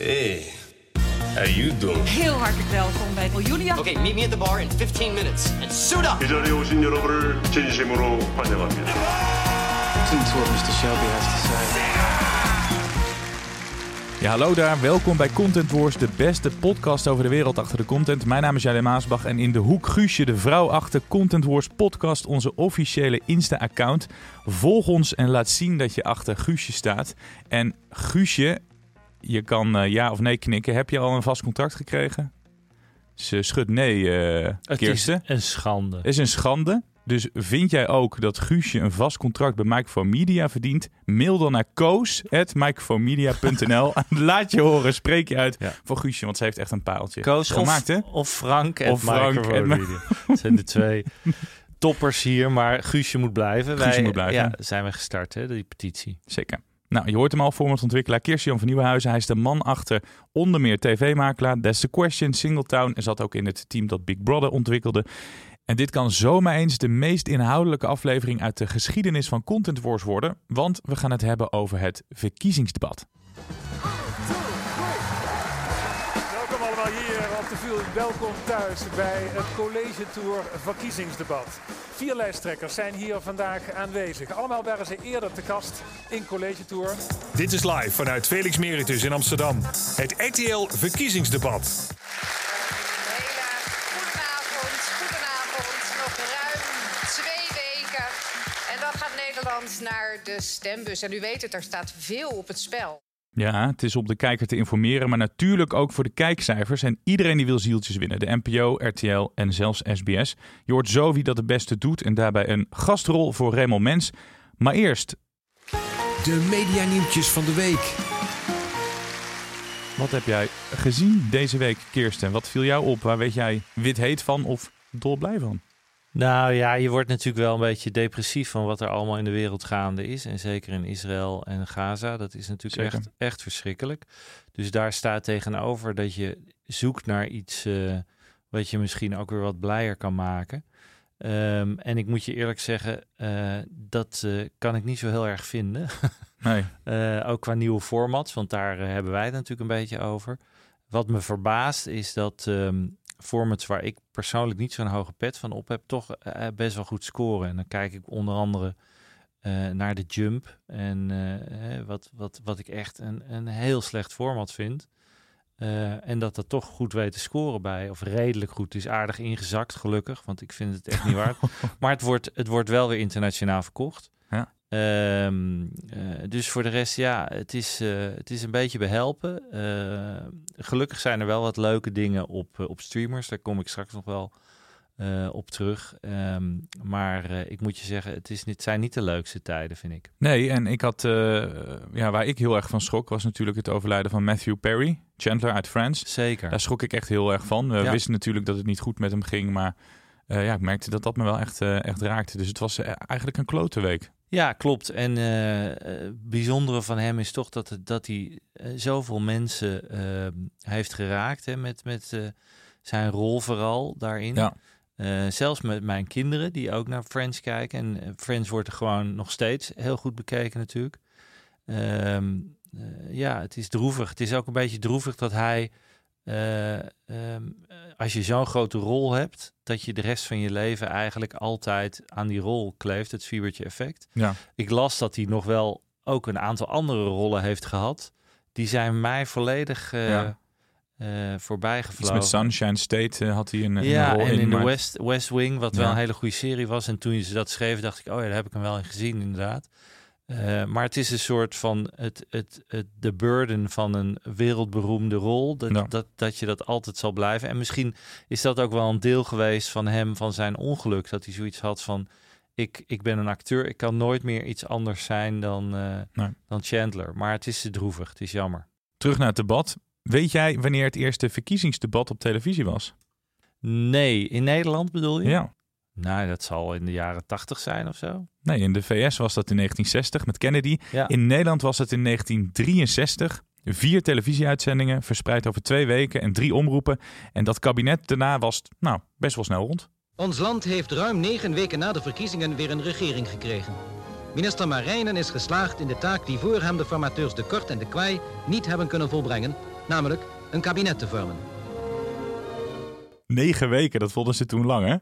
Hey, how you doing? Heel hartelijk welkom bij Julia. Okay, meet me at the bar in 15 minutes and suit up. 이 자리에 오신 여러분을 진심으로 환영합니다. Listen to what Mr. Shelby has to say. Ja, hallo daar. Welkom bij Content Wars, de beste podcast over de wereld achter de content. Mijn naam is Jelle Maasbach en in de hoek Guusje, de vrouw achter Content Wars podcast, onze officiële Insta-account. Volg ons en laat zien dat je achter Guusje staat. En Guusje, je kan eh, ja of nee knikken. Heb je al een vast contract gekregen? Ze schudt nee, eh Het Kirsten. is een schande. is een schande. Dus vind jij ook dat Guusje een vast contract bij Microphone Media verdient? Mail dan naar koos.microphonemedia.nl laat je horen, spreek je uit Ja. voor Guusje, want ze heeft echt een paaltje Koos gemaakt, hè? of, Frank en Of Frank Dat zijn de twee toppers hier, maar Guusje moet blijven. Guusje moet blijven. Ja, zijn we gestart, hè, die petitie. Zeker. Nou, je hoort hem al, formatontwikkelaar Kirsten van Nieuwenhuizen. Hij is de man achter onder meer tv-makelaar, That's the Question, Singletown. En zat ook in het team dat Big Brother ontwikkelde. En dit kan zomaar eens de meest inhoudelijke aflevering uit de geschiedenis van Content Wars worden. Want we gaan het hebben over het verkiezingsdebat. Welkom thuis bij het College Tour verkiezingsdebat. Vier lijsttrekkers zijn hier vandaag aanwezig. Allemaal waren ze eerder te gast in College Tour. Dit is live vanuit Felix Meritus in Amsterdam. Het RTL Verkiezingsdebat. Hele goedenavond, goedenavond. Nog ruim twee weken. En dan gaat Nederland naar de stembus. En u weet het, er staat veel op het spel. Ja, het is om de kijker te informeren, maar natuurlijk ook voor de kijkcijfers. En iedereen die wil zieltjes winnen. De NPO, RTL en zelfs SBS. Je hoort zo wie dat het beste doet en daarbij een gastrol voor Raymond Mens. Maar eerst, De medianieuwtjes van de week. wat heb jij gezien deze week, Kirsten? Wat viel jou op? Waar weet jij wit heet van of dolblij van? Nou ja, je wordt natuurlijk wel een beetje depressief van wat er allemaal in de wereld gaande is. En zeker in Israël en Gaza. Dat is natuurlijk Zeker. echt, echt verschrikkelijk. Dus daar staat tegenover dat je zoekt naar iets eh, wat je misschien ook weer wat blijer kan maken. Ehm, en ik moet je eerlijk zeggen, eh, dat eh, kan ik niet zo heel erg vinden. Nee. Ook qua nieuwe formats, want daar hebben wij het natuurlijk een beetje over. Wat me verbaast is dat ehm, formats waar ik persoonlijk niet zo'n hoge pet van op heb, toch eh, best wel goed scoren. En dan kijk ik onder andere eh, naar de Jump. En eh, eh, wat, wat, wat ik echt een, een heel slecht format vind. Eh, en dat dat toch goed weet te scoren bij, of redelijk goed. Het is aardig ingezakt, gelukkig, want ik vind het echt niet waard. Maar het wordt, het wordt wel weer internationaal verkocht. Ehm, eh, dus voor de rest, ja, het is, eh, het is een beetje behelpen. Eh, gelukkig zijn er wel wat leuke dingen op, op streamers. Daar kom ik straks nog wel op terug. Ehm, maar ik moet je zeggen, het, is niet, het zijn niet de leukste tijden, vind ik. Nee, en ik had, ja, waar ik heel erg van schrok, was natuurlijk het overlijden van Matthew Perry, Chandler uit Friends. Zeker. Daar schrok ik echt heel erg van. We Ja. wisten natuurlijk dat het niet goed met hem ging, maar ja, ik merkte dat dat me wel echt, echt raakte. Dus het was eigenlijk een klote week. Ja, klopt. En eh, eh, het bijzondere van hem is toch dat, het, dat hij eh, zoveel mensen eh, heeft geraakt hè, met, met eh, zijn rol vooral daarin. Ja. Eh, zelfs met mijn kinderen die ook naar Friends kijken. En eh, Friends wordt er gewoon nog steeds heel goed bekeken natuurlijk. Ehm, eh, ja, het is droevig. Het is ook een beetje droevig dat hij, eh, ehm, eh, als je zo'n grote rol hebt, dat je de rest van je leven eigenlijk altijd aan die rol kleeft, het zwiebertje effect. Ja. Ik las dat hij nog wel ook een aantal andere rollen heeft gehad. Die zijn mij volledig eh Ja. eh, voorbij gevlogen. met Sunshine State had hij een, een Ja, rol en in de West, West Wing, wat wel een hele goede serie was. En toen ze dat schreven, dacht ik, oh ja, daar heb ik hem wel in gezien, inderdaad. Eh, maar het is een soort van het, het, het, de burden van een wereldberoemde rol. Dat, Ja. dat, dat je dat altijd zal blijven. En misschien is dat ook wel een deel geweest van hem, van zijn ongeluk. Dat hij zoiets had van, Ik, ik ben een acteur, ik kan nooit meer iets anders zijn dan, eh, Nee. dan Chandler. Maar het is te droevig, het is jammer. Terug naar het debat. Weet jij wanneer het eerste verkiezingsdebat op televisie was? Nee, in Nederland bedoel je? Ja. Nou, dat zal in de jaren tachtig zijn of zo. Nee, in de VS was dat in 1960 met Kennedy. Ja. In Nederland was het in 1963. Vier televisieuitzendingen verspreid over twee weken en drie omroepen. En dat kabinet daarna was nou, best wel snel rond. Ons land heeft ruim negen weken na de verkiezingen weer een regering gekregen. Minister Marijnen is geslaagd in de taak die voor hem de formateurs De Kort en De Kwaai niet hebben kunnen volbrengen, namelijk een kabinet te vormen. Negen weken, dat vonden ze toen lang hè?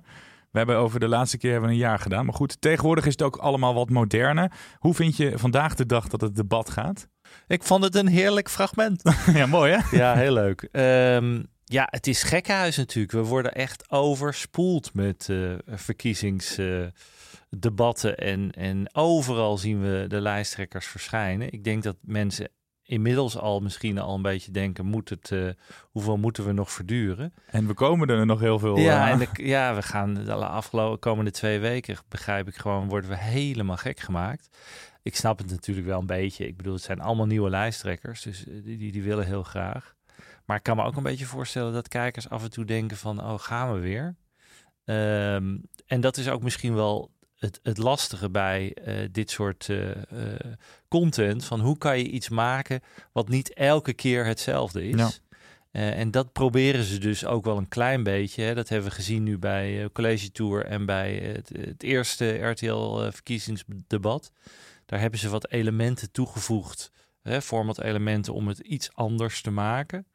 We hebben over de laatste keer hebben we een jaar gedaan. Maar goed, tegenwoordig is het ook allemaal wat moderner. Hoe vind je vandaag de dag dat het debat gaat? Ik vond het een heerlijk fragment. ja, mooi hè? Ja, heel leuk. Ehm, ja, het is gekkenhuis natuurlijk. We worden echt overspoeld met eh, verkiezingsdebatten. en, en overal zien we de lijsttrekkers verschijnen. Ik denk dat mensen inmiddels al misschien al een beetje denken... Moet het, eh, hoeveel moeten we nog verduren? En we komen er nog heel veel Ja, aan. en de- ja, we gaan de afgelopen komende twee weken, begrijp ik gewoon, worden we helemaal gek gemaakt. Ik snap het natuurlijk wel een beetje. Ik bedoel, het zijn allemaal nieuwe lijsttrekkers, dus eh, die, die, die willen heel graag. Maar ik kan me ook een beetje voorstellen dat kijkers af en toe denken van, oh, gaan we weer? Ehm, en dat is ook misschien wel het, het lastige bij eh, dit soort eh, eh, content. Van hoe kan je iets maken wat niet elke keer hetzelfde is? Ja. En dat proberen ze dus ook wel een klein beetje. Hè. Dat hebben we gezien nu bij eh, College Tour en bij het, het eerste RTL-verkiezingsdebat. Daar hebben ze wat elementen toegevoegd, hè, format-elementen, om het iets anders te maken.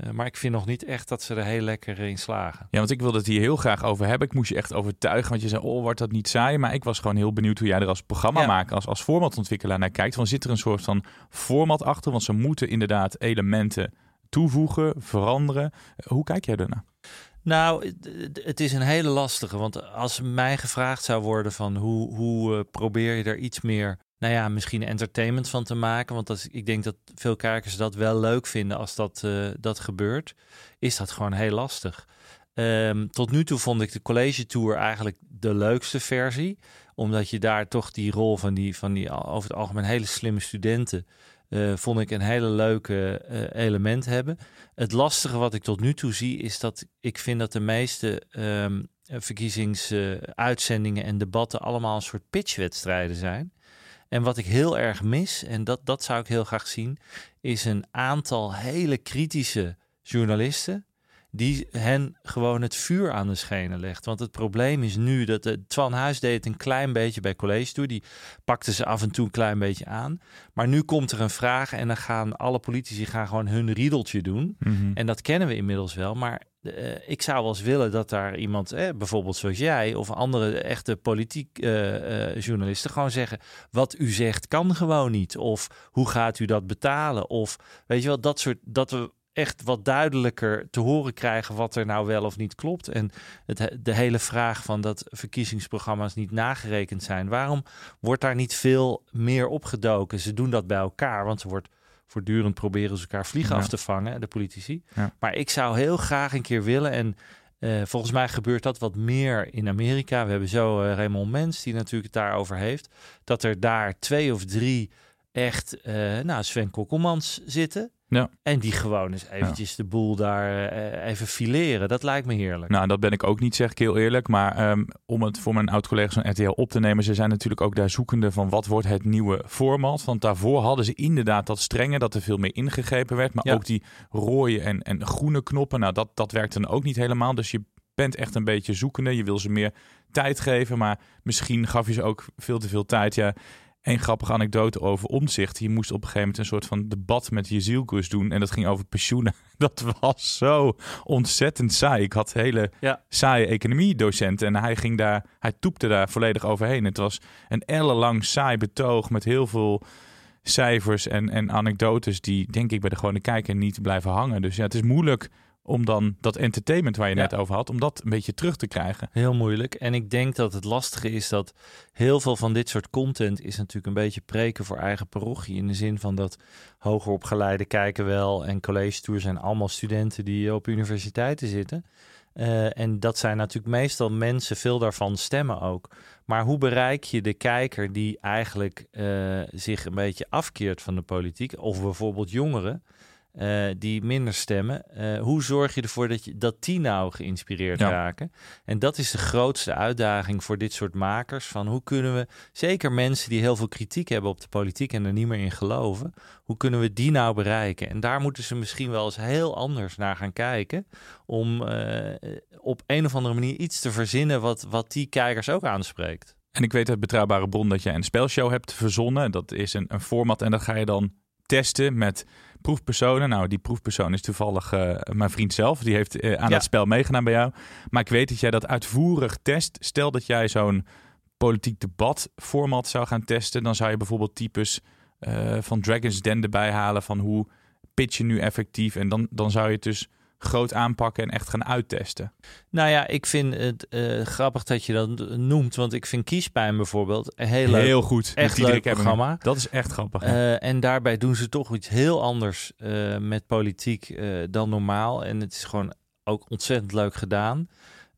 Eh, maar ik vind nog niet echt dat ze er heel lekker in slagen. Ja, want ik wilde het hier heel graag over hebben. Ik moest je echt overtuigen, want je zei, oh, wordt dat niet saai? Maar ik was gewoon heel benieuwd hoe jij er als programmamaker, als, als formatontwikkelaar naar kijkt. Want zit er een soort van format achter? Want ze moeten inderdaad elementen toevoegen, veranderen. Hoe kijk jij daarnaar? Nou, het- het is een hele lastige. Want als mij gevraagd zou worden van hoe, hoe eh, probeer je er iets meer, nou ja, misschien entertainment van te maken. Want dat ik denk dat veel kijkers dat wel leuk vinden als dat, eh, dat gebeurt. Is dat gewoon heel lastig. Ehm, tot nu toe vond ik de college tour eigenlijk de leukste versie. Omdat je daar toch die rol van die, van die over het algemeen hele slimme studenten. eh, vond ik een hele leuke eh, element hebben. Het lastige wat ik tot nu toe zie is dat ik vind dat de meeste ehm verkiezingsuitzendingen en debatten allemaal een soort pitchwedstrijden zijn. En wat ik heel erg mis, en dat, dat zou ik heel graag zien, is een aantal hele kritische journalisten die hen gewoon het vuur aan de schenen legt. Want het probleem is nu dat de Twan Huis deed het een klein beetje bij college toe. Die pakte ze af en toe een klein beetje aan. Maar nu komt er een vraag en dan gaan alle politici gaan gewoon hun riedeltje doen. Mhm. En dat kennen we inmiddels wel. Maar eh, ik zou wel eens willen dat daar iemand, eh, bijvoorbeeld zoals jij of andere echte politiek eh, journalisten, gewoon zeggen: wat u zegt kan gewoon niet. Of hoe gaat u dat betalen? Of weet je wel, dat soort dat we echt wat duidelijker te horen krijgen wat er nou wel of niet klopt. En het, de hele vraag van dat verkiezingsprogramma's niet nagerekend zijn. Waarom wordt daar niet veel meer opgedoken? Ze doen dat bij elkaar, want ze wordt voortdurend proberen ze elkaar vliegen Ja. af te vangen, de politici. Ja. Maar ik zou heel graag een keer willen en eh, volgens mij gebeurt dat wat meer in Amerika. We hebben zo eh, Raymond Mens, die natuurlijk het daarover heeft. Dat er daar twee of drie echt, eh, nou, Sven Kokkelmans zitten. Ja. En die gewoon eens eventjes de boel daar eh, even fileren. Dat lijkt me heerlijk. Nou, dat ben ik ook niet, zeg ik heel eerlijk. Maar ehm, om het voor mijn oud-collega's van RTL op te nemen, ze zijn natuurlijk ook daar zoekende van wat wordt het nieuwe format. Want daarvoor hadden ze inderdaad dat strenge, dat er veel meer ingegrepen werd. Maar Ja. ook die rode en, en groene knoppen, nou, dat, dat werkte dan ook niet helemaal. Dus je bent echt een beetje zoekende. Je wil ze meer tijd geven, maar misschien gaf je ze ook veel te veel tijd. Ja, een grappige anekdote over omzicht. Je moest op een gegeven moment een soort van debat met je zielkus doen. En dat ging over pensioenen. Dat was zo ontzettend saai. Ik had hele Ja. saaie economiedocenten. En hij ging daar, hij toepte daar volledig overheen. Het was een ellenlang saai betoog met heel veel cijfers en, en anekdotes die denk ik bij de gewone kijker niet blijven hangen. Dus ja, het is moeilijk om dan dat entertainment waar je Ja. net over had, om dat een beetje terug te krijgen. Heel moeilijk. En ik denk dat het lastige is dat heel veel van dit soort content is natuurlijk een beetje preken voor eigen parochie. In de zin van dat hoger opgeleide kijken wel en college tour zijn allemaal studenten die op universiteiten zitten. Eh, en dat zijn natuurlijk meestal mensen, veel daarvan stemmen ook. Maar hoe bereik je de kijker die eigenlijk eh, zich een beetje afkeert van de politiek, of bijvoorbeeld jongeren? Uh, die minder stemmen. Uh, hoe zorg je ervoor dat, je, dat die nou geïnspireerd ja. raken? En dat is de grootste uitdaging voor dit soort makers. Van hoe kunnen we, zeker mensen die heel veel kritiek hebben op de politiek en er niet meer in geloven, hoe kunnen we die nou bereiken? En daar moeten ze misschien wel eens heel anders naar gaan kijken. Om uh, op een of andere manier iets te verzinnen wat, wat die kijkers ook aanspreekt. En ik weet uit betrouwbare bron dat jij een spelshow hebt verzonnen. Dat is een, een format en dat ga je dan testen met proefpersonen. Nou, die proefpersoon is toevallig uh, mijn vriend zelf. Die heeft uh, aan ja. dat spel meegedaan bij jou. Maar ik weet dat jij dat uitvoerig test. Stel dat jij zo'n politiek debat format zou gaan testen. Dan zou je bijvoorbeeld types uh, van Dragon's Den erbij halen. Van hoe pitch je nu effectief. En dan, dan zou je het dus groot aanpakken en echt gaan uittesten? Nou ja, ik vind het uh, grappig dat je dat noemt, want ik vind Kiespijn bijvoorbeeld een heel, leuk, heel goed, echt leuk programma. Dat is echt grappig. Uh, en daarbij doen ze toch iets heel anders uh, met politiek dan normaal. En het is gewoon ook ontzettend leuk gedaan.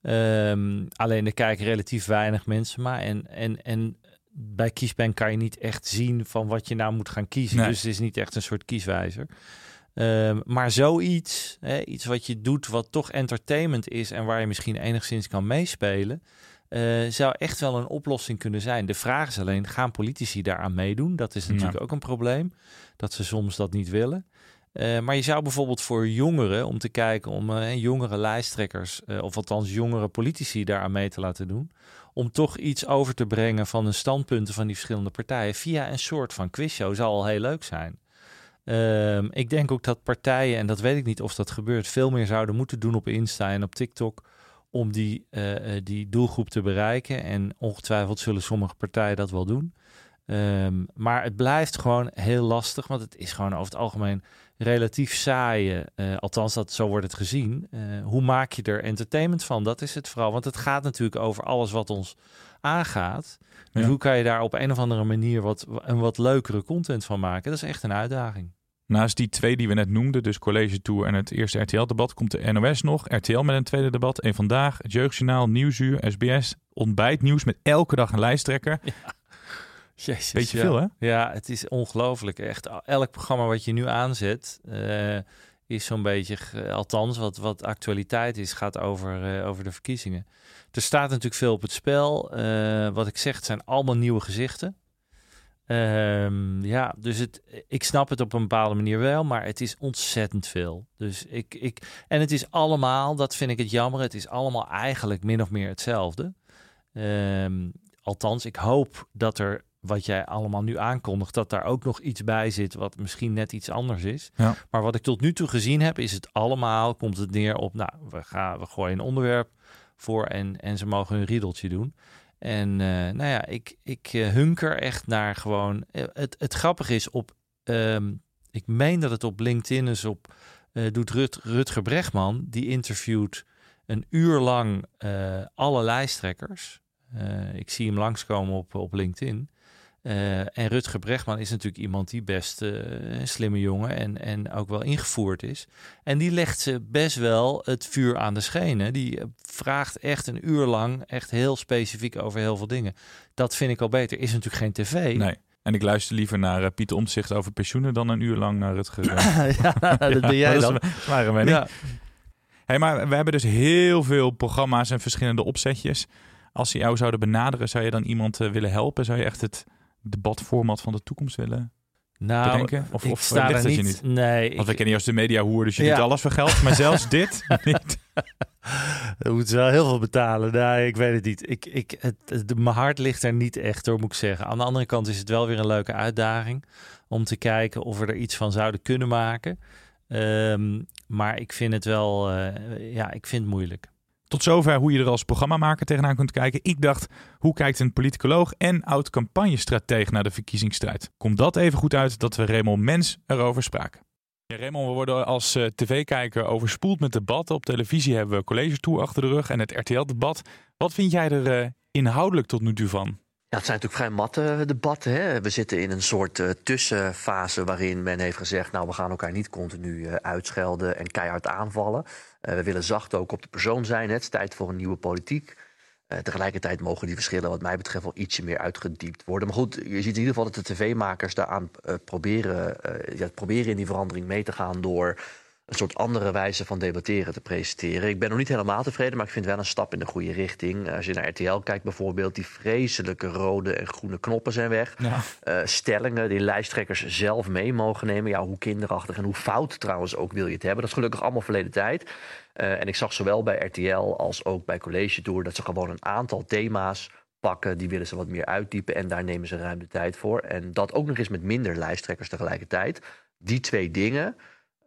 Um, alleen er kijken relatief weinig mensen maar. En, en, en bij Kiespijn kan je niet echt zien van wat je nou moet gaan kiezen. Nee. Dus het is niet echt een soort kieswijzer. Um, maar zoiets, hè, iets wat je doet wat toch entertainment is en waar je misschien enigszins kan meespelen, uh, zou echt wel een oplossing kunnen zijn. De vraag is alleen, gaan politici daaraan meedoen? Dat is natuurlijk ja. ook een probleem, dat ze soms dat niet willen. Uh, maar je zou bijvoorbeeld voor jongeren, om te kijken om uh, jongere lijsttrekkers, of althans jongere politici daaraan mee te laten doen, om toch iets over te brengen van de standpunten van die verschillende partijen via een soort van quizshow, zou al heel leuk zijn. Um, ik denk ook dat partijen, en dat weet ik niet of dat gebeurt, veel meer zouden moeten doen op Insta en op TikTok om die, uh, die doelgroep te bereiken. En ongetwijfeld zullen sommige partijen dat wel doen. Um, maar het blijft gewoon heel lastig, want het is gewoon over het algemeen relatief saai. Uh, althans, dat, zo wordt het gezien. Hoe maak je er entertainment van? Dat is het vooral. Want het gaat natuurlijk over alles wat ons aangaat. Dus ja. hoe kan je daar op een of andere manier wat, een wat leukere content van maken? Dat is echt een uitdaging. Naast die twee die we net noemden, dus College Tour en het eerste RTL-debat, komt de NOS nog. RTL met een tweede debat. En vandaag het Jeugdjournaal, Nieuwsuur, SBS, ontbijtnieuws met elke dag een lijsttrekker. Ja. Jezus, Beetje ja. veel, hè? Ja, het is ongelooflijk. Echt, elk programma wat je nu aanzet, uh, is zo'n beetje, althans wat, wat actualiteit is, gaat over, uh, over de verkiezingen. Er staat natuurlijk veel op het spel. Uh, wat ik zeg, het zijn allemaal nieuwe gezichten. Um, ja, dus het, ik snap het op een bepaalde manier wel, maar het is ontzettend veel. Dus ik, ik, en het is allemaal, dat vind ik het jammer, het is allemaal eigenlijk min of meer hetzelfde. Um, althans, ik hoop dat er wat jij allemaal nu aankondigt, dat daar ook nog iets bij zit wat misschien net iets anders is. Ja. Maar wat ik tot nu toe gezien heb, is het allemaal, komt het neer op, nou, we, gaan, we gooien een onderwerp voor en, en ze mogen hun riedeltje doen. En uh, nou ja, ik, ik uh, hunker echt naar gewoon. Het, het grappige is op. Um, ik meen dat het op LinkedIn is op. Doet Rut, Rutger Bregman. Die interviewt een uur lang alle lijsttrekkers. ik zie hem langskomen op, op LinkedIn. Uh, en Rutger Bregman is natuurlijk iemand die best uh, een slimme jongen en, en ook wel ingevoerd is. En die legt ze best wel het vuur aan de schenen. Die vraagt echt een uur lang echt heel specifiek over heel veel dingen. Dat vind ik al beter. Is natuurlijk geen tv. Nee. En ik luister liever naar uh, Pieter Omtzigt over pensioenen dan een uur lang naar Rutger. ja, dat ben jij dan. Dat is mijn mening. Ja. Hey, maar we hebben dus heel veel programma's en verschillende opzetjes. Als ze jou zouden benaderen, zou je dan iemand willen helpen? Zou je echt het debatformat van de toekomst willen nou, bedenken? Of, ik of sta ligt niet, je niet? Nee. Want we ik, kennen je als de media hoer, dus je Ja. doet alles voor geld. Maar zelfs dit niet. Dan moeten ze wel heel veel betalen. Nee, ik weet het niet. Ik, ik, het, het- mijn hart ligt er niet echt door, moet ik zeggen. Aan de andere kant is het wel weer een leuke uitdaging om te kijken of we er iets van zouden kunnen maken. Ehm, maar ik vind het wel, eh, ja, ik vind het moeilijk. Tot zover hoe je er als programmamaker tegenaan kunt kijken. Ik dacht, hoe kijkt een politicoloog en oud-campagnestratege naar de verkiezingsstrijd? Komt dat even goed uit dat we Raymond Mens erover spraken? Ja, Raymond, we worden als eh, tv-kijker overspoeld met debatten. Op televisie hebben we College Tour achter de rug en het RTL-debat. Wat vind jij er eh, inhoudelijk tot nu toe van? Ja, het zijn natuurlijk vrij matte debatten. Hè? We zitten in een soort uh, tussenfase waarin men heeft gezegd... nou, we gaan elkaar niet continu uitschelden en keihard aanvallen. Uh, we willen zacht ook op de persoon zijn. Het is tijd voor een nieuwe politiek. tegelijkertijd mogen die verschillen wat mij betreft wel ietsje meer uitgediept worden. Maar goed, je ziet in ieder geval dat de tv-makers daaraan proberen, ja, proberen in die verandering mee te gaan... door een soort andere wijze van debatteren te presenteren. Ik ben nog niet helemaal tevreden, maar ik vind wel een stap in de goede richting. Als je naar RTL kijkt bijvoorbeeld, die vreselijke rode en groene knoppen zijn weg. Ja. Uh, stellingen die lijsttrekkers zelf mee mogen nemen. Ja, hoe kinderachtig en hoe fout trouwens ook wil je het hebben. Dat is gelukkig allemaal verleden tijd. Uh, en ik zag zowel bij RTL als ook bij College Tour... dat ze gewoon een aantal thema's pakken. Die willen ze wat meer uitdiepen en daar nemen ze ruim de tijd voor. En dat ook nog eens met minder lijsttrekkers tegelijkertijd. Die twee dingen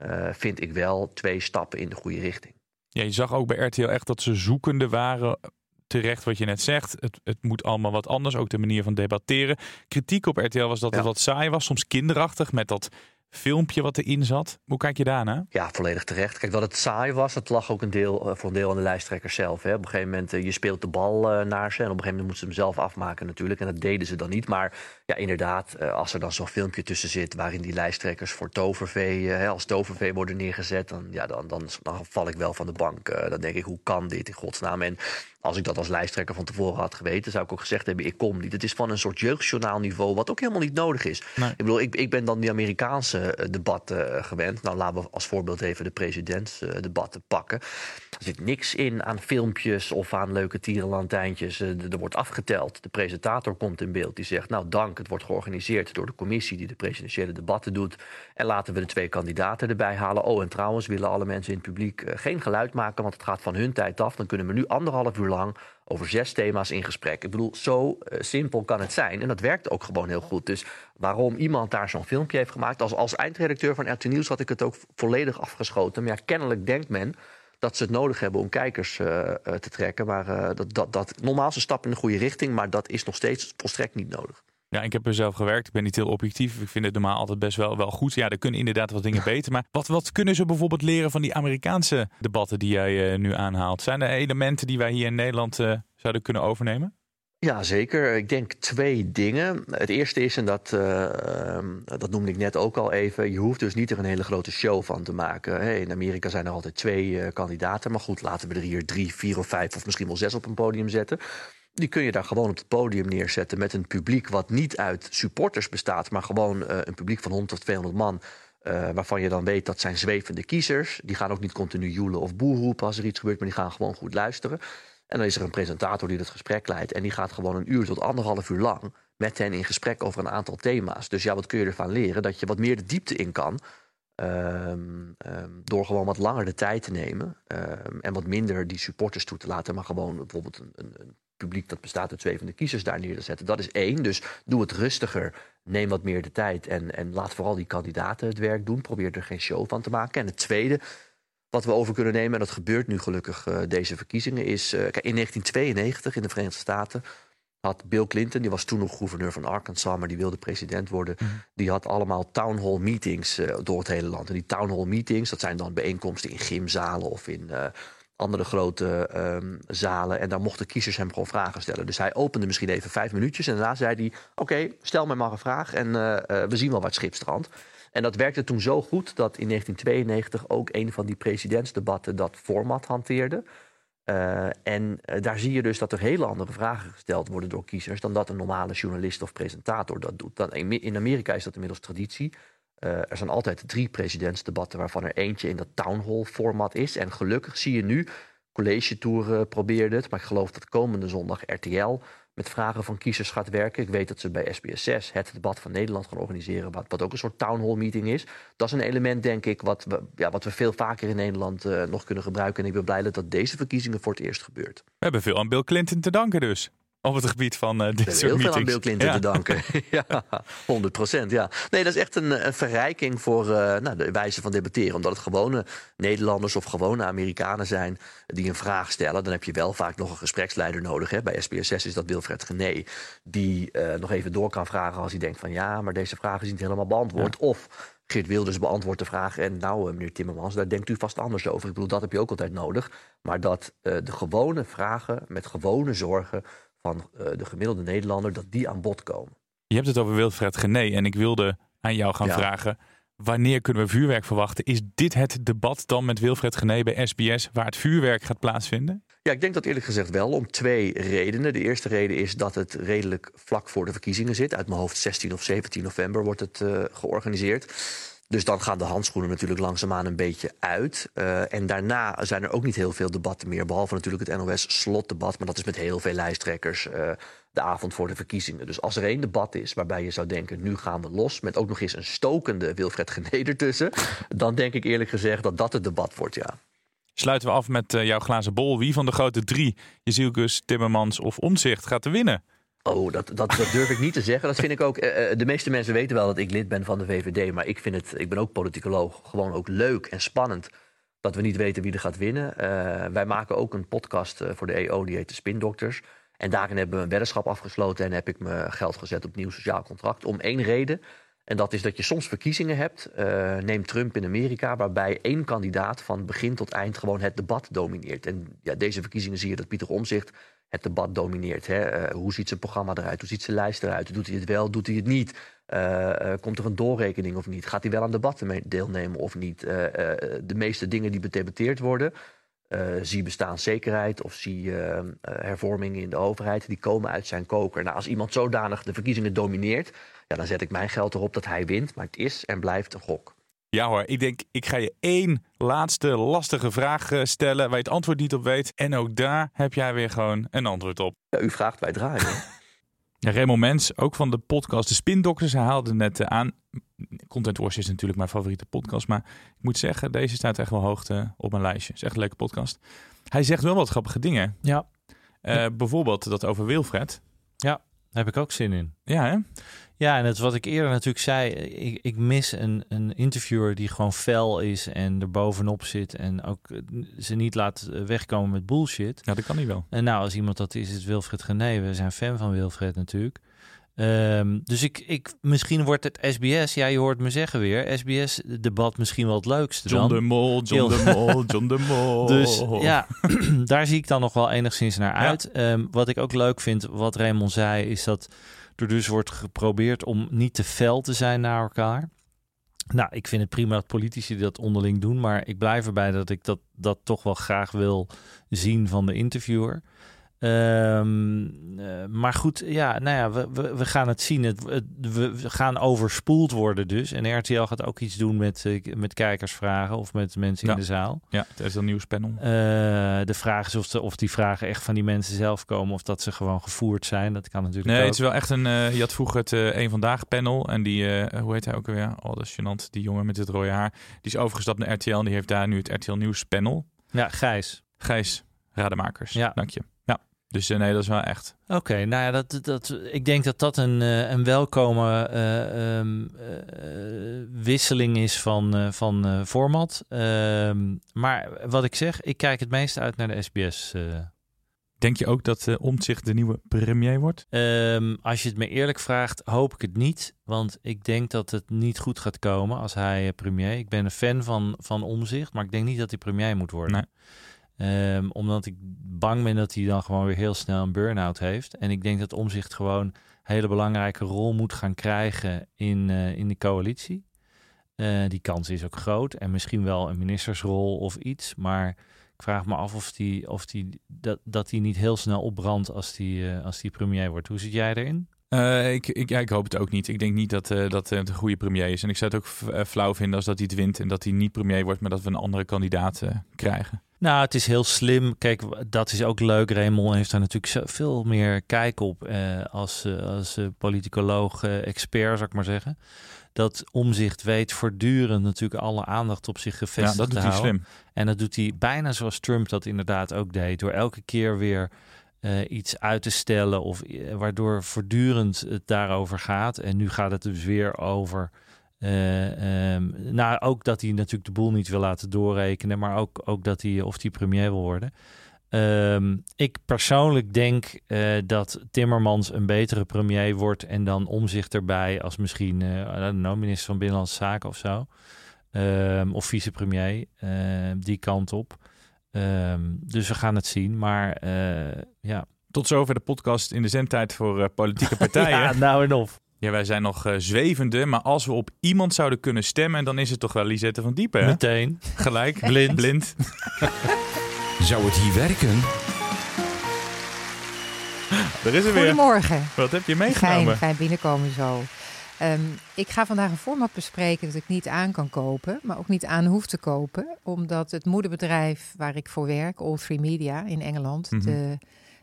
uh, vind ik wel twee stappen in de goede richting. Ja, je zag ook bij RTL echt dat ze zoekende waren. Terecht wat je net zegt. Het, het moet allemaal wat anders. Ook de manier van debatteren. Kritiek op RTL was dat het wat saai was. Soms kinderachtig met dat filmpje wat erin zat. Hoe kijk je daarna? Ja, volledig terecht. Kijk, dat het saai was, dat lag ook een deel, eh, voor een deel aan de lijsttrekkers zelf. Hè. Op een gegeven moment, uh, je speelt de bal uh, naar ze... en op een gegeven moment moeten ze hem zelf afmaken natuurlijk. En dat deden ze dan niet. Maar ja, inderdaad, als er dan zo'n filmpje tussen zit... waarin die lijsttrekkers voor tovervee, als tovervee worden neergezet... Dan, ja, dan, dan, dan val ik wel van de bank. dan denk ik, hoe kan dit in godsnaam? En als ik dat als lijsttrekker van tevoren had geweten, zou ik ook gezegd hebben: ik kom niet. Het is van een soort jeugdjournaalniveau, wat ook helemaal niet nodig is. Ik bedoel, ik, ik ben dan die Amerikaanse eh, debatten uh, gewend. Nou, laten we als voorbeeld even de presidentsdebatten pakken. Er zit niks in aan filmpjes of aan leuke tierenlantijntjes. Uh, er wordt afgeteld. De presentator komt in beeld. Die zegt: Nou, dank. Het wordt georganiseerd door de commissie die de presidentiële debatten doet. En laten we de twee kandidaten erbij halen. Oh, en trouwens willen alle mensen in het publiek geen geluid maken, want het gaat van hun tijd af. Dan kunnen we nu anderhalf uur lang over zes thema's in gesprek. Ik bedoel, zo uh, simpel kan het zijn. En dat werkt ook gewoon heel goed. Dus waarom iemand daar zo'n filmpje heeft gemaakt... als, als eindredacteur van RT Nieuws had ik het ook volledig afgeschoten. Maar ja, kennelijk denkt men dat ze het nodig hebben om kijkers uh, uh, te trekken. Maar dat, dat, dat, normaal een stap in de goede richting... maar dat is nog steeds volstrekt niet nodig. Ja, ik heb er zelf gewerkt. Ik ben niet heel objectief. Ik vind het normaal altijd best wel, wel goed. Ja, er kunnen inderdaad wat dingen beter. Maar wat, wat kunnen ze bijvoorbeeld leren van die Amerikaanse debatten die jij uh, nu aanhaalt? Zijn er elementen die wij hier in Nederland uh, zouden kunnen overnemen? Ja, zeker. Ik denk twee dingen. Het eerste is, en dat, uh, dat noemde ik net ook al even... je hoeft dus niet er een hele grote show van te maken. Hey, in Amerika zijn er altijd twee uh, kandidaten. Maar goed, laten we er hier drie, vier of vijf of misschien wel zes op een podium zetten. Die kun je daar gewoon op het podium neerzetten met een publiek wat niet uit supporters bestaat, maar gewoon uh, een publiek van 100 tot 200 man. Uh, waarvan je dan weet dat zijn zwevende kiezers. Die gaan ook niet continu joelen of boer roepen als er iets gebeurt, maar die gaan gewoon goed luisteren. En dan is er een presentator die het gesprek leidt. En die gaat gewoon een uur tot anderhalf uur lang met hen in gesprek over een aantal thema's. Dus ja, wat kun je ervan leren? Dat je wat meer de diepte in kan. Um, um, door gewoon wat langer de tijd te nemen. Um, en wat minder die supporters toe te laten. Maar gewoon bijvoorbeeld een, een, een publiek dat bestaat uit zwevende kiezers daar neer te zetten. Dat is één. Dus doe het rustiger. Neem wat meer de tijd. En, en laat vooral die kandidaten het werk doen. Probeer er geen show van te maken. En het tweede wat we over kunnen nemen, en dat gebeurt nu gelukkig uh, deze verkiezingen, is. Uh, kijk, in 1992 in de Verenigde Staten had Bill Clinton, die was toen nog gouverneur van Arkansas, maar die wilde president worden. Mm. Die had allemaal town hall meetings uh, door het hele land. En die town hall meetings, dat zijn dan bijeenkomsten in gymzalen of in andere grote um, zalen. En daar mochten kiezers hem gewoon vragen stellen. Dus hij opende misschien even vijf minuutjes. En daarna zei hij: Oké, stel mij maar een vraag. En uh, uh, we zien wel wat schipstrand. En dat werkte toen zo goed dat in 1992 ook een van die presidentsdebatten dat format hanteerde. Uh, en daar zie je dus dat er hele andere vragen gesteld worden door kiezers dan dat een normale journalist of presentator dat doet. Dan, in Amerika is dat inmiddels traditie. Uh, er zijn altijd drie presidentsdebatten waarvan er eentje in dat town hall format is. En gelukkig zie je nu, College Tour uh, probeerde het, maar ik geloof dat komende zondag RTL met vragen van kiezers gaat werken. Ik weet dat ze bij SBS 6 het debat van Nederland gaan organiseren, wat, wat ook een soort town hall meeting is. Dat is een element, denk ik, wat we, ja, wat we veel vaker in Nederland uh, nog kunnen gebruiken. En ik ben blij dat dat deze verkiezingen voor het eerst gebeurt. We hebben veel aan Bill Clinton te danken dus op het gebied van uh, dit soort heel meetings. veel aan Bill Clinton ja. te danken. ja, 100 procent. Ja. Nee, dat is echt een, een verrijking voor uh, nou, de wijze van debatteren. Omdat het gewone Nederlanders of gewone Amerikanen zijn die een vraag stellen. Dan heb je wel vaak nog een gespreksleider nodig. Hè. Bij SBS 6 is dat Wilfred Gené. Die uh, nog even door kan vragen als hij denkt van ja, maar deze vraag is niet helemaal beantwoord. Ja. Of Geert Wilders beantwoordt de vraag. En nou, meneer Timmermans, daar denkt u vast anders over. Ik bedoel, dat heb je ook altijd nodig. Maar dat uh, de gewone vragen met gewone zorgen van de gemiddelde Nederlander, dat die aan bod komen. Je hebt het over Wilfred Gené en ik wilde aan jou gaan Ja. vragen. Wanneer kunnen we vuurwerk verwachten? Is dit het debat dan met Wilfred Gené bij SBS waar het vuurwerk gaat plaatsvinden? Ja, ik denk dat eerlijk gezegd wel om twee redenen. De eerste reden is dat het redelijk vlak voor de verkiezingen zit. Uit mijn hoofd 16 of 17 november wordt het eh, georganiseerd. Dus dan gaan de handschoenen natuurlijk langzaamaan een beetje uit. Eh, en daarna zijn er ook niet heel veel debatten meer. Behalve natuurlijk het NOS-slotdebat. Maar dat is met heel veel lijsttrekkers eh, de avond voor de verkiezingen. Dus als er één debat is waarbij je zou denken... nu gaan we los, met ook nog eens een stokende Wilfred Gené ertussen... dan denk ik eerlijk gezegd dat dat het debat wordt, ja. Sluiten we af met eh, jouw glazen bol. Wie van de grote drie, Jezielkus, Timmermans of Omzicht, gaat er winnen? Oh, dat, dat, durf ik niet te zeggen. Dat vind ik ook. eh, eh, de meeste mensen weten wel dat ik lid ben van de VVD. Maar ik vind het, ik ben ook politicoloog, gewoon ook leuk en spannend dat we niet weten wie er gaat winnen. Eh, wij maken ook een podcast voor de EO, die heet de Spindokters. En daarin hebben we een weddenschap afgesloten en heb ik me geld gezet op nieuw sociaal contract. Om één reden. En dat is dat je soms verkiezingen hebt. neem Trump in Amerika, waarbij één kandidaat van begin tot eind gewoon het debat domineert. En ja, deze verkiezingen zie je dat Pieter Omzicht het debat domineert. Hè? Eh, hoe ziet zijn programma eruit? Hoe ziet zijn lijst eruit? Doet hij het wel? Doet hij het niet? Eh, eh, komt er een doorrekening of niet? Gaat hij wel aan debatten deelnemen of niet? De meeste dingen die bedebatteerd worden, zie bestaanszekerheid of zie hervormingen in de overheid, die komen uit zijn koker. Nou, als iemand zodanig de verkiezingen domineert, ja, dan zet ik mijn geld erop dat hij wint. Maar het is en blijft een gok. Ja hoor, ik denk, ik ga je één laatste lastige vraag eh, stellen waar je het antwoord niet op weet. En ook daar heb jij weer gewoon een antwoord op. Ja, u vraagt, wij draaien. Ja, Raymond Mens, ook van de podcast De Spindokters, hij haalde het net eh, aan. Content Wars is natuurlijk mijn favoriete podcast, maar ik moet zeggen, deze staat echt wel hoog op mijn lijstje. is echt een leuke podcast. Hij zegt wel wat grappige dingen. Ja. Eh, Bijvoorbeeld dat over Wilfred. Ja, daar heb ik ook zin in. Ja, hè? Ja, en het wat ik eerder natuurlijk zei, ik, ik mis een, een interviewer die gewoon fel is en er bovenop zit en ook eh, ze niet laat eh, wegkomen met bullshit. Ja, dat kan hij wel. En nou, als iemand dat is, is het Wilfred Gené. We zijn fan van Wilfred natuurlijk. Ehm, dus ik, ik, misschien wordt het SBS, ja, je hoort me zeggen weer, SBS-debat misschien wel het leukste John dan. de Mol, John Heel- de Mol, John de Mol. Dus ja, daar zie ik dan nog wel enigszins naar uit. Ehm, wat ik ook leuk vind, wat Raymond zei, is dat er dus wordt geprobeerd om niet te fel te zijn naar elkaar. Nou, ik vind het prima dat politici dat onderling doen, maar ik blijf erbij dat ik dat, dat toch wel graag wil zien van de interviewer. Ehm, eh, maar goed, ja, nou ja, we, we, we gaan het zien. Het, het- we, we gaan overspoeld worden dus. En RTL gaat ook iets doen met, eh, met kijkersvragen of met mensen Ja. in de zaal. Ja, het is een nieuwspanel. Eh, de vraag is of, de, of die vragen echt van die mensen zelf komen of dat ze gewoon gevoerd zijn. Dat kan natuurlijk Nee, ook. het is wel echt een. je had vroeger het Eén Vandaag panel. En die, hoe heet hij ook alweer? Oh, dat is gênant. Die jongen met het rode haar. Die is overgestapt naar RTL. En die heeft daar nu het RTL Nieuws panel. Ja, Gijs. Gijs Rademakers. Ja. Dank je. Dus eh, nee, dat is wel echt. Oké, nou ja, dat, dat, ik denk dat dat een, eh, een welkome eh, ehm, eh, wisseling is van, eh, van format. Ehm, maar wat ik zeg, ik kijk het meest uit naar de SBS. Denk je ook dat uh, Omtzigt de nieuwe premier wordt? Ehm, als je het me eerlijk vraagt, hoop ik het niet. Want ik denk dat het niet goed gaat komen als hij premier. Ik ben een fan van, van Omzicht, maar ik denk niet dat hij premier moet worden. Ehm, omdat ik bang ben dat hij dan gewoon weer heel snel een burn-out heeft. En ik denk dat Omzicht gewoon een hele belangrijke rol moet gaan krijgen in, eh, in de coalitie. Eh, die kans is ook groot. En misschien wel een ministersrol of iets. Maar ik vraag me af of die, of die, dat, dat niet heel snel opbrandt als die, eh, als die premier wordt. Hoe zit jij erin? Uh, ik, ik, ja, ik hoop het ook niet. Ik denk niet dat, uh, dat het een goede premier is. En ik zou het ook flauw vinden als dat hij het wint en dat hij niet premier wordt, maar dat we een andere kandidaat uh, krijgen. Nou, het is heel slim. Kijk, dat is ook leuk. Raymond heeft daar natuurlijk veel meer kijk op eh, als, als politicoloog, eh, expert, zou ik maar zeggen. Dat omzicht weet voortdurend natuurlijk alle aandacht op zich gevestigd ja, dat doet hij slim. En dat doet hij bijna zoals Trump dat inderdaad ook deed. Door elke keer weer uh, iets uit te stellen of uh, waardoor voortdurend het daarover gaat. En nu gaat het dus weer over. Uh, um, nou, ook dat hij natuurlijk de boel niet wil laten doorrekenen, maar ook, ook dat hij of hij premier wil worden. Um, ik persoonlijk denk dat Timmermans een betere premier wordt en dan omzicht erbij als misschien minister van Binnenlandse Zaken of zo. Um, of vicepremier, die kant op. Um, dus we gaan het zien. Maar uh, ja. Tot zover de podcast in de zendtijd voor uh, politieke partijen. ja, nou en of. Ja, wij zijn nog uh, zwevende, maar als we op iemand zouden kunnen stemmen, dan is het toch wel Lisette van Diepen. Hè? Meteen. Gelijk. Blind. Blind. Zou het hier werken? Er is er weer. Goedemorgen. Wat heb je meegenomen? Fijn, fijn binnenkomen zo. Um, ik ga vandaag een format bespreken dat ik niet aan kan kopen, maar ook niet aan hoef te kopen, omdat het moederbedrijf waar ik voor werk, All Three Media in Engeland, mm -hmm. de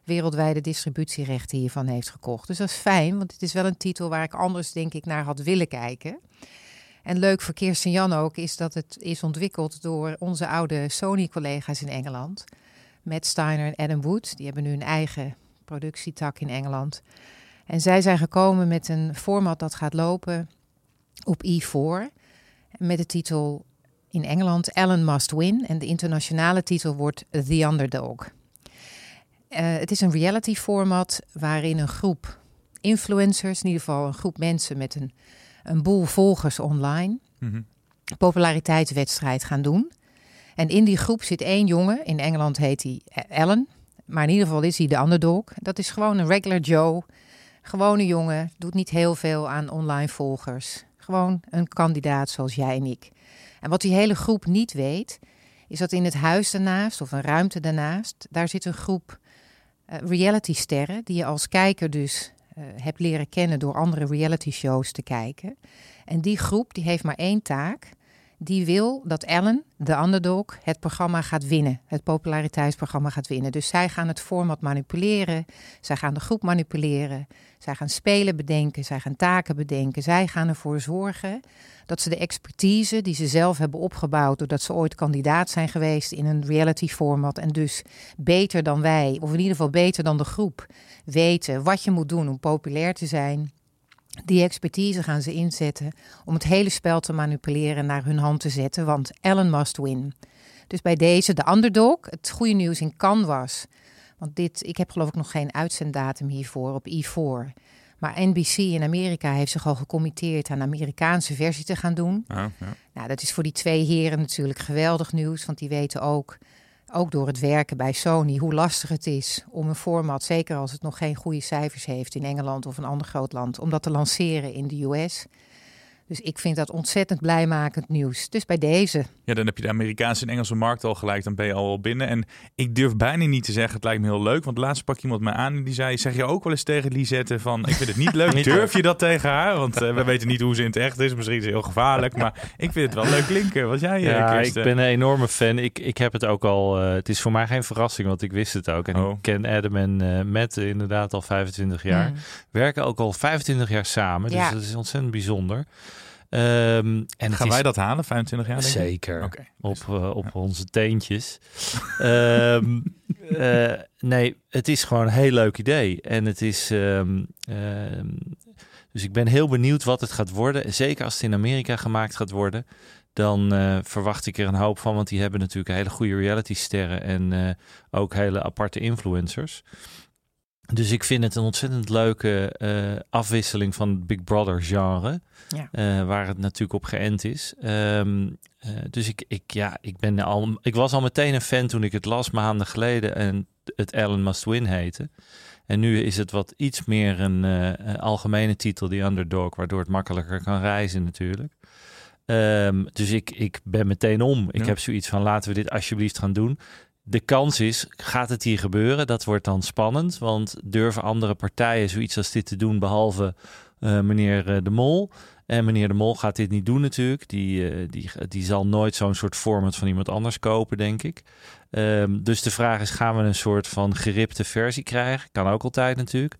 wereldwijde distributierechten hiervan heeft gekocht. Dus dat is fijn, want het is wel een titel waar ik anders denk ik naar had willen kijken. En leuk voor Kirsten Jan ook is dat het is ontwikkeld door onze oude Sony-collega's in Engeland. Matt Steiner en Adam Wood. Die hebben nu een eigen productietak in Engeland. En zij zijn gekomen met een format dat gaat lopen op E4. Met de titel in Engeland Ellen Must Win. En de internationale titel wordt The Underdog. Uh, het is een reality format waarin een groep influencers, in ieder geval een groep mensen met een, een boel volgers online, mm -hmm. populariteitswedstrijd gaan doen. En in die groep zit één jongen, in Engeland heet hij Ellen, maar in ieder geval is hij de underdog. Dat is gewoon een regular Joe, gewone jongen, doet niet heel veel aan online volgers. Gewoon een kandidaat zoals jij en ik. En wat die hele groep niet weet, is dat in het huis daarnaast, of een ruimte daarnaast, daar zit een groep uh, realitysterren die je als kijker dus uh, hebt leren kennen door andere reality shows te kijken. En die groep die heeft maar één taak. Die wil dat Ellen, de underdog, het programma gaat winnen. Het populariteitsprogramma gaat winnen. Dus zij gaan het format manipuleren. Zij gaan de groep manipuleren. Zij gaan spelen bedenken. Zij gaan taken bedenken. Zij gaan ervoor zorgen dat ze de expertise die ze zelf hebben opgebouwd. doordat ze ooit kandidaat zijn geweest in een reality format. en dus beter dan wij, of in ieder geval beter dan de groep, weten wat je moet doen om populair te zijn. Die expertise gaan ze inzetten om het hele spel te manipuleren en naar hun hand te zetten, want Ellen must win. Dus bij deze, de underdog, het goede nieuws in Canvas. Want dit, ik heb geloof ik nog geen uitzenddatum hiervoor op E4. Maar NBC in Amerika heeft zich al gecommitteerd aan de Amerikaanse versie te gaan doen. Ja. Nou, dat is voor die twee heren natuurlijk geweldig nieuws, want die weten ook, ook door het werken bij Sony, hoe lastig het is om een format, zeker als het nog geen goede cijfers heeft in Engeland of een ander groot land, om dat te lanceren in de US. Dus ik vind dat ontzettend blijmakend nieuws. Dus bij deze. Ja, dan heb je de Amerikaanse en Engelse markt al gelijk. Dan ben je al binnen. En ik durf bijna niet te zeggen, het lijkt me heel leuk. Want laatst sprak iemand me aan en die zei... Zeg je ook wel eens tegen Lisette van... Ik vind het niet leuk. Durf je dat tegen haar? Want uh, we weten niet hoe ze in het echt is. Misschien is het heel gevaarlijk. Maar ik vind het wel leuk klinken. Wat jij, Ja, Kirsten? ik ben een enorme fan. Ik, ik heb het ook al... Uh, het is voor mij geen verrassing, want ik wist het ook. En Oh. ik ken Adam en uh, Matt inderdaad al 25 jaar. Mm. Werken ook al 25 jaar samen. Dus Ja. dat is ontzettend bijzonder. Ehm, en Gaan is- wij dat halen, 25 jaar? denk je? Zeker. Oké. Op, eh, op onze teentjes. Ehm, eh, nee, het is gewoon een heel leuk idee. En het is. ehm, dus ik ben heel benieuwd wat het gaat worden. Zeker als het in Amerika gemaakt gaat worden. Dan eh, verwacht ik er een hoop van. Want die hebben natuurlijk hele goede reality sterren. En ook hele aparte influencers. Dus ik vind het een ontzettend leuke eh, afwisseling van het Big Brother genre. Ja. eh, waar het natuurlijk op geënt is. Ehm, eh, dus ik, ik, ja, ik, ben al, ik was al meteen een fan toen ik het las maanden geleden en het Ellen Must Win heette. En nu is het wat iets meer een eh, een algemene titel, die underdog, waardoor het makkelijker kan reizen natuurlijk. Ehm, dus ik, ik ben meteen om. Ik Ja. heb zoiets van laten we dit alsjeblieft gaan doen. De kans is, gaat het hier gebeuren? Dat wordt dan spannend, want durven andere partijen zoiets als dit te doen, behalve eh, meneer eh, De Mol? En meneer De Mol gaat dit niet doen natuurlijk. Die, eh, die, die zal nooit zo'n soort format van iemand anders kopen, denk ik. Ehm, dus de vraag is, gaan we een soort van geripte versie krijgen? Kan ook altijd natuurlijk.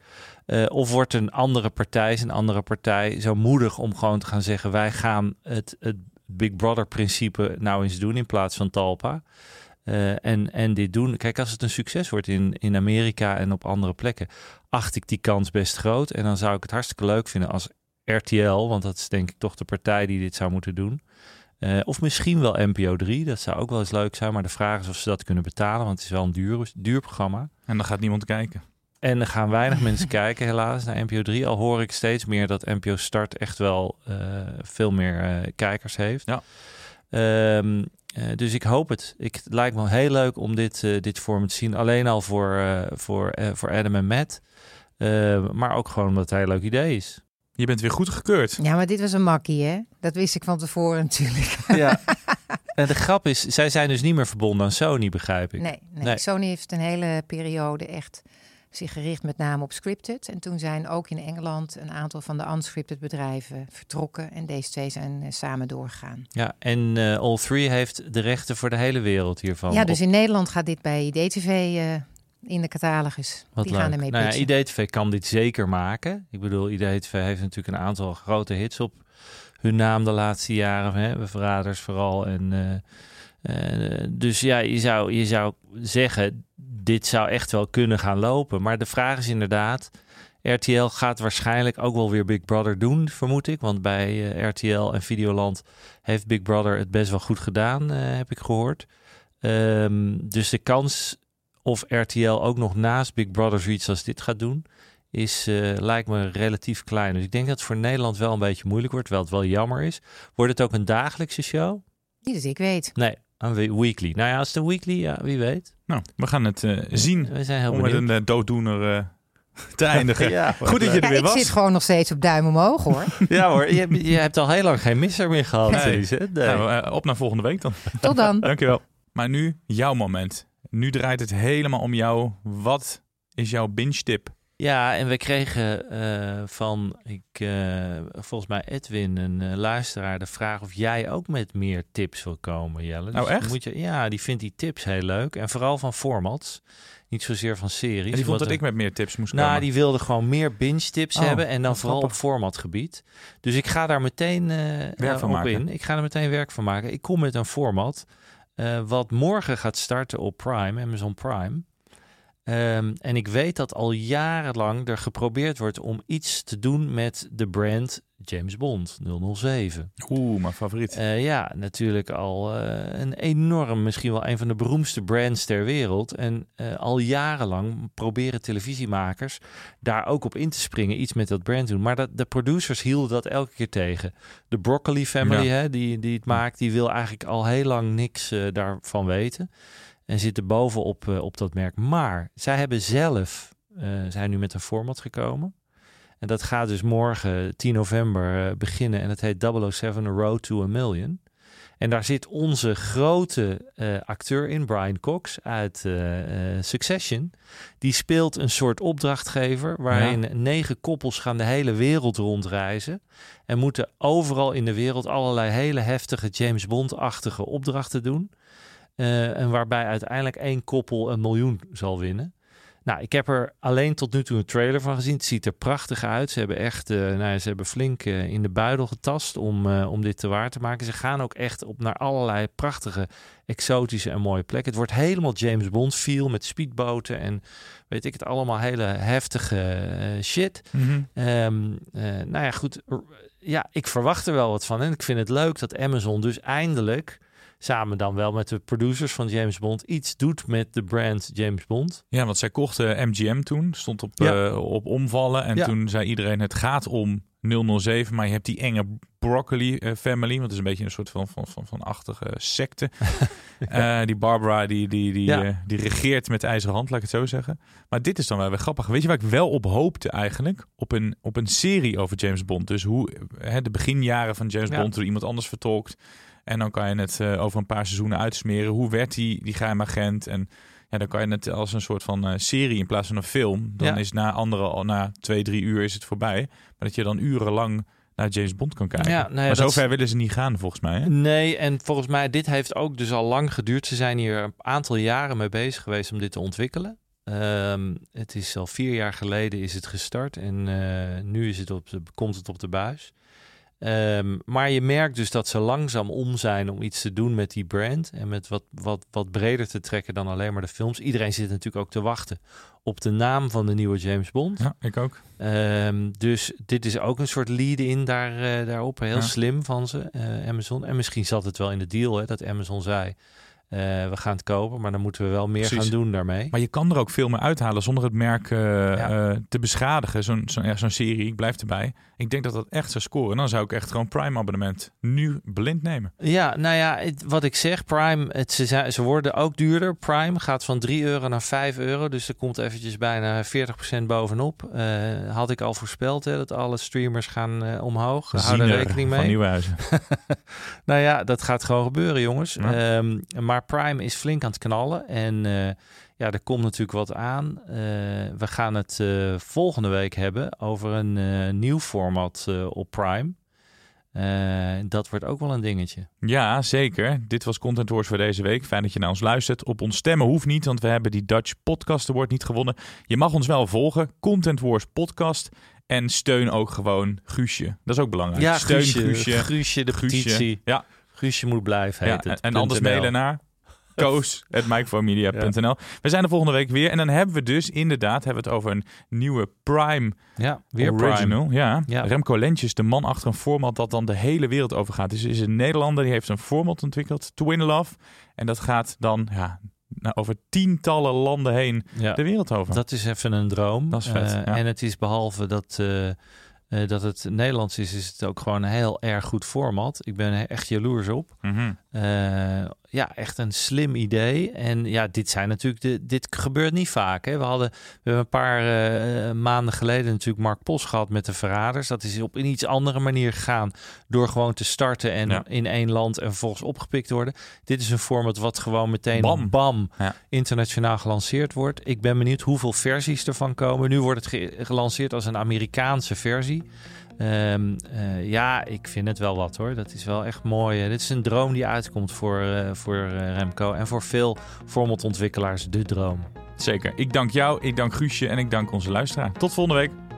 Of wordt een andere partij, een andere partij, zo moedig om gewoon te gaan zeggen... wij gaan het, het Big Brother principe nou eens doen in plaats van Talpa. Eh, en, en dit doen. Kijk, als het een succes wordt in, in Amerika en op andere plekken, acht ik die kans best groot. En dan zou ik het hartstikke leuk vinden als RTL, want dat is denk ik toch de partij die dit zou moeten doen. Eh, of misschien wel NPO 3, dat zou ook wel eens leuk zijn. Maar de vraag is of ze dat kunnen betalen, want het is wel een duur, duur programma. En dan gaat niemand kijken. En er gaan weinig mensen kijken, helaas, naar NPO 3. Al hoor ik steeds meer dat NPO Start echt wel eh, veel meer kijkers heeft. Ja. Ehm, eh, dus ik hoop het. Ik, het lijkt me heel leuk om dit, uh, dit vorm te zien. Alleen al voor, uh, voor, voor Adam en Matt. maar ook gewoon omdat het een heel leuk idee is. Je bent weer goed gekeurd. Ja, maar dit was een makkie, hè? Dat wist ik van tevoren natuurlijk. Ja. En de grap is, zij zijn dus niet meer verbonden aan Sony, begrijp ik. Nee, nee. nee. Sony heeft een hele periode echt zich gericht met name op scripted. En toen zijn ook in Engeland een aantal van de unscripted bedrijven vertrokken. En deze twee zijn uh, samen doorgegaan. Ja, en uh, All Three heeft de rechten voor de hele wereld hiervan. Ja, dus in Nederland gaat dit bij IDTV uh, eh, in de catalogus. Wat Die leuk. gaan ermee nou ja, IDTV kan dit zeker maken. Ik bedoel, IDTV heeft natuurlijk een aantal grote hits op hun naam de laatste jaren. Hè? Verraders vooral. En, uh, dus ja, je zou, je zou zeggen, dit zou echt wel kunnen gaan lopen. Maar de vraag is inderdaad, RTL gaat waarschijnlijk ook wel weer Big Brother doen, vermoed ik. Want bij uh, RTL en Videoland heeft Big Brother het best wel goed gedaan, uh, heb ik gehoord. Um, dus de kans of RTL ook nog naast Big Brother zoiets als dit gaat doen, is, uh, lijkt me relatief klein. Dus ik denk dat het voor Nederland wel een beetje moeilijk wordt, terwijl het wel jammer is. Wordt het ook een dagelijkse show? Niet dat ik weet. Nee, een weekly. Nou ja, als het een weekly, ja, wie weet. Nou, we gaan het uh, zien. We zijn heel om met een uh, dooddoener uh, te eindigen. ja, Goed dat je er ja, weer ik was. zit gewoon nog steeds op duim omhoog, hoor. ja hoor, je, hebt- je hebt al heel lang geen misser meer gehad. Nee. Hè? Nee. Nou, eh, op naar volgende week dan. Tot dan. Dankjewel. Maar nu jouw moment. Nu draait het helemaal om jou. Wat is jouw binge tip? Ja, en we kregen eh, van, ik, eh, volgens mij Edwin, een eh, luisteraar, de vraag of jij ook met meer tips wil komen, Jelle. Nou, dan echt? Moet je, ja, die vindt die tips heel leuk. En vooral van formats, niet zozeer van series. En die vond dat er- ik met meer tips moest Nou, komen. die wilde gewoon meer binge tips Oh, hebben en dan vooral op formatgebied. Dus ik ga daar meteen Werk van op maken. in. Ik ga er meteen werk van maken. Ik kom met een format wat morgen gaat starten op Prime, Amazon Prime. Ehm, en ik weet dat al jarenlang er geprobeerd wordt om iets te doen met de brand James Bond 007. Oeh, mijn favoriet. Eh, ja, natuurlijk al eh, een enorm, misschien wel een van de beroemdste brands ter wereld. En eh, al jarenlang proberen televisiemakers daar ook op in te springen, iets met dat brand doen. Maar dat, de producers hielden dat elke keer tegen. De Broccoli Family, Ja. hè, die, die het maakt, die wil eigenlijk al heel lang niks daarvan weten. En zitten bovenop eh, op dat merk. Maar zij hebben zelf, eh, zijn nu met een format gekomen. En dat gaat dus morgen, 10 november, eh, beginnen. En het heet 007 A Road to a Million. En daar zit onze grote acteur in, Brian Cox, uit Succession. Die speelt een soort opdrachtgever waarin negen koppels gaan de hele wereld rondreizen. En moeten overal in de wereld allerlei hele heftige James Bond-achtige opdrachten doen. Eh, en waarbij uiteindelijk één koppel een miljoen zal winnen. Nou, ik heb er alleen tot nu toe een trailer van gezien. Het ziet er prachtig uit. Ze hebben echt, eh, nou, ja, ze hebben flink eh, in de buidel getast om, om dit te waar te maken. Ze gaan ook echt op naar allerlei prachtige, exotische en mooie plekken. Het wordt helemaal James Bond feel met speedboten en weet ik het allemaal hele heftige shit. Mhm. Ehm, eh, nou ja, goed. Ja, ik verwacht er wel wat van. En ik vind het leuk dat Amazon dus eindelijk, samen dan wel met de producers van James Bond, iets doet met de brand James Bond. Ja, want zij kochten MGM toen. Stond op, Ja. eh, op omvallen. En Ja. toen zei iedereen, het gaat om 007. Maar je hebt die enge Broccoli eh, family. Want het is een beetje een soort van, van, van, van achtige secte. Eh, die Barbara, die, die, die, Ja. die regeert met ijzeren hand, laat ik het zo zeggen. Maar dit is dan wel weer grappig. Weet je waar ik wel op hoopte eigenlijk? Op een, op een serie over James Bond. Dus hoe hè, de beginjaren van James Ja. Bond door iemand anders vertolkt. En dan kan je het eh, over een paar seizoenen uitsmeren. Hoe werd die, die geheimagent? En ja, dan kan je het als een soort van eh, serie in plaats van een film. Dan Ja. is na andere, na twee, drie uur is het voorbij. Maar dat je dan urenlang naar James Bond kan kijken. Ja, nee, maar zover is- willen ze niet gaan volgens mij. Hè? Nee, en volgens mij, dit heeft ook dus al lang geduurd. Ze zijn hier een aantal jaren mee bezig geweest om dit te ontwikkelen. Ehm, het is al vier jaar geleden is het gestart en eh, nu is het op de, komt het op de buis. Ehm, maar je merkt dus dat ze langzaam om zijn om iets te doen met die brand. En met wat, wat, wat breder te trekken dan alleen maar de films. Iedereen zit natuurlijk ook te wachten op de naam van de nieuwe James Bond. Ja, ik ook. Ehm, dus dit is ook een soort lead-in daar, eh, daarop. Heel Ja. slim van ze, eh, Amazon. En misschien zat het wel in de deal hè, dat Amazon zei... Eh, we gaan het kopen, maar dan moeten we wel meer Precies. gaan doen daarmee. Maar je kan er ook veel meer uithalen zonder het merk eh, eh, te beschadigen. Zo'n zo'n ja, zo'n serie, ik blijf erbij. Ik denk dat dat echt zou scoren. Dan zou ik echt gewoon Prime abonnement nu blind nemen. Ja, nou ja, het- wat ik zeg, Prime, het, ze, ze worden ook duurder. Prime gaat van 3 euro naar 5 euro, dus er komt eventjes bijna 40% bovenop. Had ik al voorspeld hè, dat alle streamers gaan omhoog. Hou er rekening van mee. Nieuwhuizen. nou ja, dat gaat gewoon gebeuren, jongens. Ja. Ehm, maar Prime is flink aan het knallen. En eh, ja, er komt natuurlijk wat aan. Eh, we gaan het eh, volgende week hebben over een nieuw format op Prime. Dat wordt ook wel een dingetje. Ja, zeker. Dit was Content Wars voor deze week. Fijn dat je naar ons luistert. Op ons stemmen hoeft niet, want we hebben die Dutch Podcast Award niet gewonnen. Je mag ons wel volgen. Content Wars Podcast. En steun ook gewoon Guusje. Dat is ook belangrijk. Ja, steun Guusje, Guusje. Guusje, de petitie. Ja. Guusje moet blijven Ja, heet het. en, en anders mailen naar koos.micromedia.nl. We zijn er volgende week weer. En dan hebben we dus inderdaad hebben we het over een nieuwe Prime Ja, weer Original. Prime. Ja. Ja. Remco Lentjes, de man achter een format dat dan de hele wereld over gaat. Dus is een Nederlander, die heeft een format ontwikkeld, Twin Love. En dat gaat dan ja, nou, over tientallen landen heen Ja. de wereld over. Dat is even een droom. Dat is vet, Eh, ja. En het is behalve dat, eh, eh, dat het Nederlands is, is het ook gewoon een heel erg goed format. Ik ben er echt jaloers op. Mhm. Eh, ja, echt een slim idee. En ja, dit zijn natuurlijk de, dit gebeurt niet vaak. Hè. We hadden we hebben een paar eh, maanden geleden natuurlijk Mark Pos gehad met de Verraders. Dat is op een iets andere manier gegaan door gewoon te starten en Ja. in één land en vervolgens opgepikt worden. Dit is een format wat gewoon meteen Bam. bam, Ja. internationaal gelanceerd wordt. Ik ben benieuwd hoeveel versies ervan komen. Nu wordt het ge- gelanceerd als een Amerikaanse versie. Ehm, eh, ja, ik vind het wel wat hoor. Dat is wel echt mooi. Dit is een droom die uitkomt voor, eh, voor eh, Remco. En voor veel formatontwikkelaars de droom. Zeker. Ik dank jou, ik dank Guusje en ik dank onze luisteraar. Tot volgende week.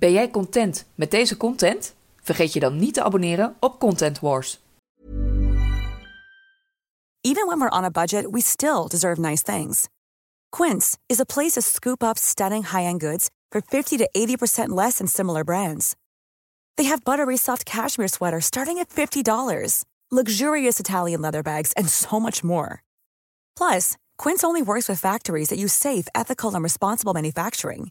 Ben jij content met deze content? Vergeet je dan niet te abonneren op Content Wars. Even when we're on a budget, we still deserve nice things. Quince is a place to scoop up stunning high-end goods for 50 to 80% less than similar brands. They have buttery soft cashmere sweaters starting at $50, luxurious Italian leather bags, and so much more. Plus, Quince only works with factories that use safe, ethical, and responsible manufacturing.